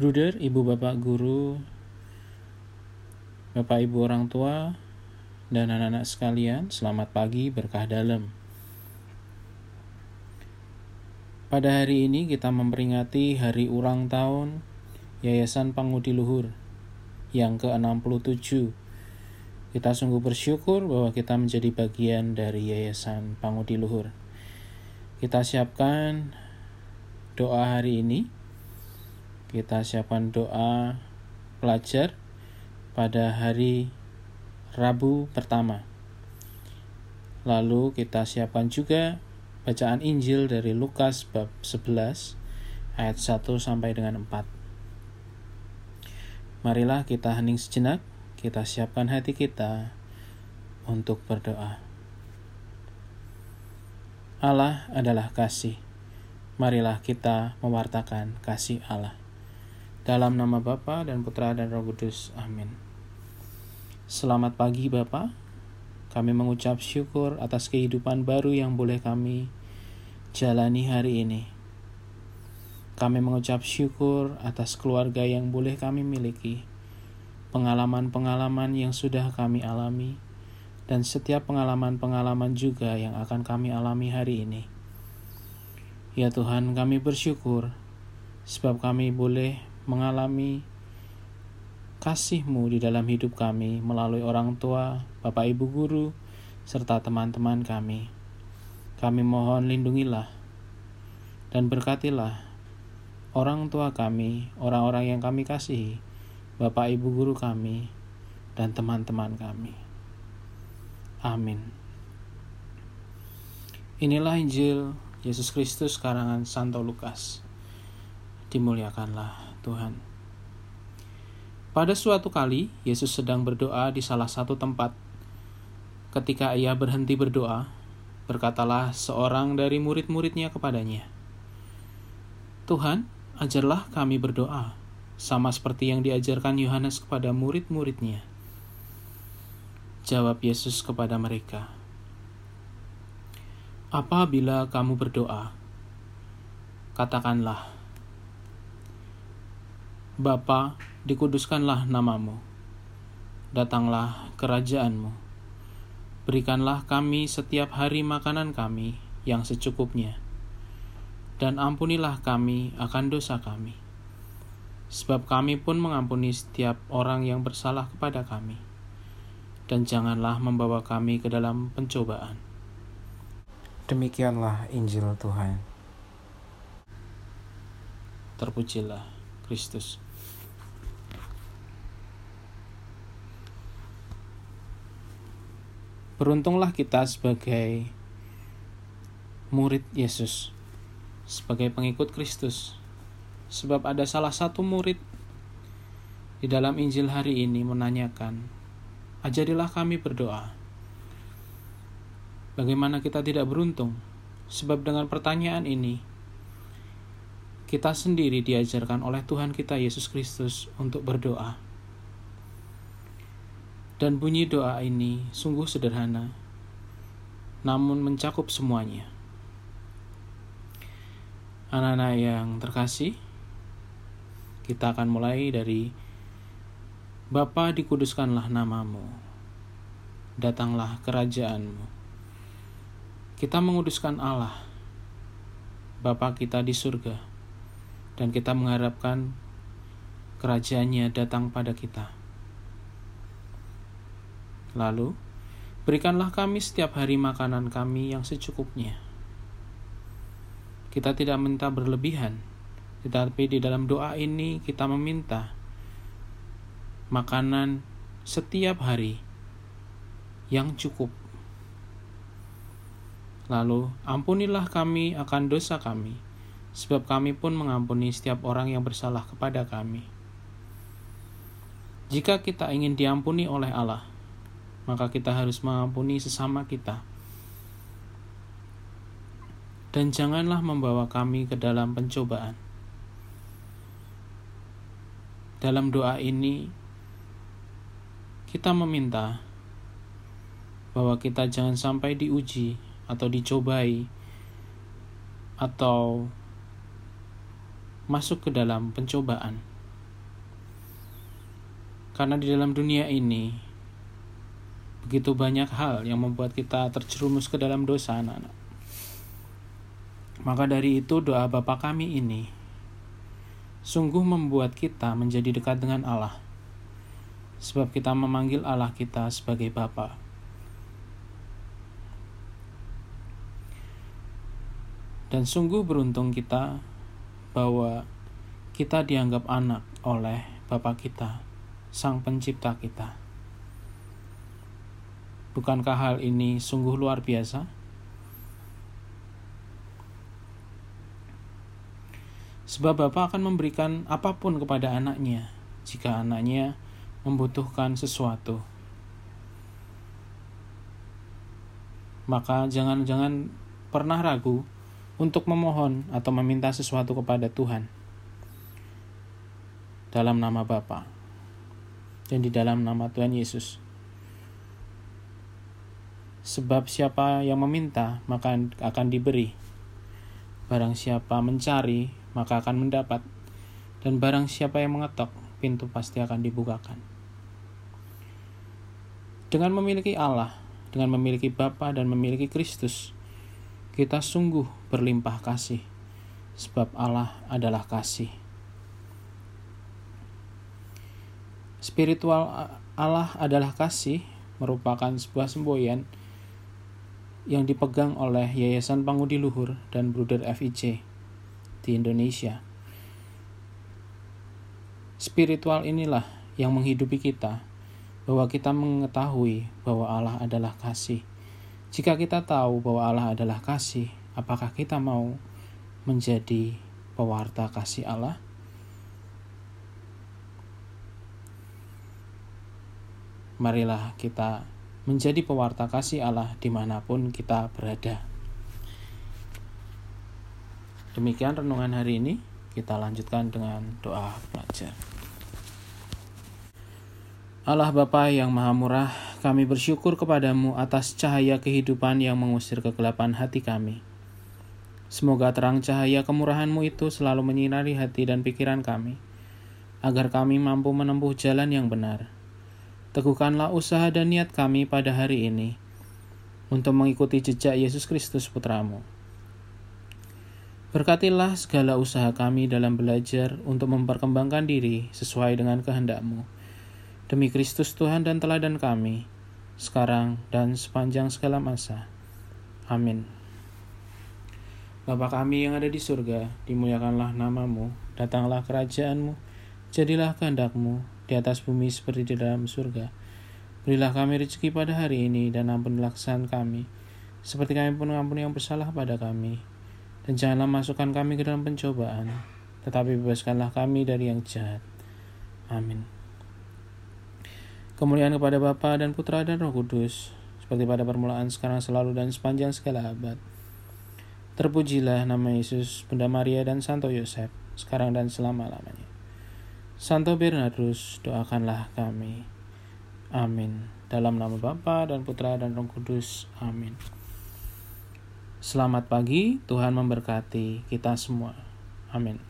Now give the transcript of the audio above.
Bruder, ibu bapak guru, bapak ibu orang tua, dan anak-anak sekalian, selamat pagi berkah dalam. Pada hari ini kita memperingati hari ulang tahun Yayasan Pangudi Luhur yang ke-67. Kita sungguh bersyukur bahwa kita menjadi bagian dari Yayasan Pangudi Luhur. Kita siapkan doa hari ini kita siapkan doa pelajar pada hari Rabu pertama. Lalu kita siapkan juga bacaan Injil dari Lukas bab 11 ayat 1 sampai dengan 4. Marilah kita hening sejenak, kita siapkan hati kita untuk berdoa. Allah adalah kasih. Marilah kita mewartakan kasih Allah. Dalam nama Bapa dan Putra dan Roh Kudus. Amin. Selamat pagi Bapak. Kami mengucap syukur atas kehidupan baru yang boleh kami jalani hari ini. Kami mengucap syukur atas keluarga yang boleh kami miliki, pengalaman-pengalaman yang sudah kami alami, dan setiap pengalaman-pengalaman juga yang akan kami alami hari ini. Ya Tuhan, kami bersyukur sebab kami boleh mengalami kasih-Mu di dalam hidup kami melalui orang tua, Bapak Ibu guru, serta teman-teman kami. Kami mohon lindungilah dan berkatilah orang tua kami, orang-orang yang kami kasihi, Bapak Ibu guru kami, dan teman-teman kami. Amin. Inilah Injil Yesus Kristus karangan Santo Lukas. Dimuliakanlah Tuhan. Pada suatu kali, Yesus sedang berdoa di salah satu tempat. Ketika ia berhenti berdoa, berkatalah seorang dari murid-muridnya kepadanya, "Tuhan, ajarlah kami berdoa, sama seperti yang diajarkan Yohanes kepada murid-muridnya." Jawab Yesus kepada mereka, "Apabila kamu berdoa, katakanlah, Bapa, dikuduskanlah namamu. Datanglah kerajaanmu. Berikanlah kami setiap hari makanan kami yang secukupnya. Dan ampunilah kami akan dosa kami. Sebab kami pun mengampuni setiap orang yang bersalah kepada kami. Dan janganlah membawa kami ke dalam pencobaan. Demikianlah Injil Tuhan. Terpujilah Kristus. Beruntunglah kita sebagai murid Yesus, sebagai pengikut Kristus, sebab ada salah satu murid di dalam Injil hari ini menanyakan, "Ajarilah kami berdoa." Bagaimana kita tidak beruntung? Sebab dengan pertanyaan ini, kita sendiri diajarkan oleh Tuhan kita Yesus Kristus untuk berdoa. Dan bunyi doa ini sungguh sederhana, namun mencakup semuanya. Anak-anak yang terkasih, kita akan mulai dari Bapa dikuduskanlah namamu, datanglah kerajaanmu. Kita menguduskan Allah, Bapa kita di surga, dan kita mengharapkan kerajaannya datang pada kita. Lalu, berikanlah kami setiap hari makanan kami yang secukupnya. Kita tidak minta berlebihan, tetapi di dalam doa ini kita meminta makanan setiap hari yang cukup. Lalu, ampunilah kami akan dosa kami, sebab kami pun mengampuni setiap orang yang bersalah kepada kami. Jika kita ingin diampuni oleh Allah, maka kita harus mengampuni sesama kita. Dan janganlah membawa kami ke dalam pencobaan. Dalam doa ini, kita meminta bahwa kita jangan sampai diuji atau dicobai atau masuk ke dalam pencobaan. Karena di dalam dunia ini begitu banyak hal yang membuat kita terjerumus ke dalam dosa anak-anak. Maka dari itu doa Bapa kami ini sungguh membuat kita menjadi dekat dengan Allah. Sebab kita memanggil Allah kita sebagai Bapa. Dan sungguh beruntung kita bahwa kita dianggap anak oleh Bapa kita, Sang Pencipta kita. Bukankah hal ini sungguh luar biasa? Sebab Bapa akan memberikan apa pun kepada anaknya jika anaknya membutuhkan sesuatu. Maka jangan-jangan pernah ragu untuk memohon atau meminta sesuatu kepada Tuhan dalam nama Bapa dan di dalam nama Tuhan Yesus. Sebab siapa yang meminta maka akan diberi. Barang siapa mencari maka akan mendapat. Dan barang siapa yang mengetok pintu pasti akan dibukakan. Dengan memiliki Allah, dengan memiliki Bapa dan memiliki Kristus, kita sungguh berlimpah kasih, sebab Allah adalah kasih. Spiritual Allah adalah kasih merupakan sebuah semboyan yang dipegang oleh Yayasan Pangudi Luhur dan Bruder FIC di Indonesia. Spiritual inilah yang menghidupi kita, bahwa kita mengetahui bahwa Allah adalah kasih jika kita tahu bahwa Allah adalah kasih, apakah kita mau menjadi pewarta kasih Allah? Marilah kita menjadi pewarta kasih Allah di mana pun kita berada. Demikian renungan hari ini, kita lanjutkan dengan doa pelajar. Allah Bapa yang Maha Murah, kami bersyukur kepadamu atas cahaya kehidupan yang mengusir kegelapan hati kami. Semoga terang cahaya kemurahanmu itu selalu menyinari hati dan pikiran kami, agar kami mampu menempuh jalan yang benar. Teguhkanlah usaha dan niat kami pada hari ini, untuk mengikuti jejak Yesus Kristus Putramu. Berkatilah segala usaha kami dalam belajar untuk memperkembangkan diri sesuai dengan kehendakmu Demi Kristus Tuhan dan teladan kami, sekarang dan sepanjang segala masa. Amin. Bapa kami yang ada di surga, dimuliakanlah namamu, datanglah kerajaanmu, jadilah kehendakmu di atas bumi seperti di dalam surga. Berilah kami rezeki pada hari ini dan ampunilah kesalahan kami, seperti kami pun mengampuni yang bersalah pada kami. Dan janganlah masukkan kami ke dalam pencobaan, tetapi bebaskanlah kami dari yang jahat. Amin. Kemuliaan kepada Bapa dan Putra dan Roh Kudus, seperti pada permulaan, sekarang, selalu, dan sepanjang segala abad. Terpujilah nama Yesus, Bunda Maria, dan Santo Yosef, sekarang dan selama-lamanya. Santo Bernardus, doakanlah kami. Amin. Dalam nama Bapa dan Putra dan Roh Kudus. Amin. Selamat pagi, Tuhan memberkati kita semua. Amin.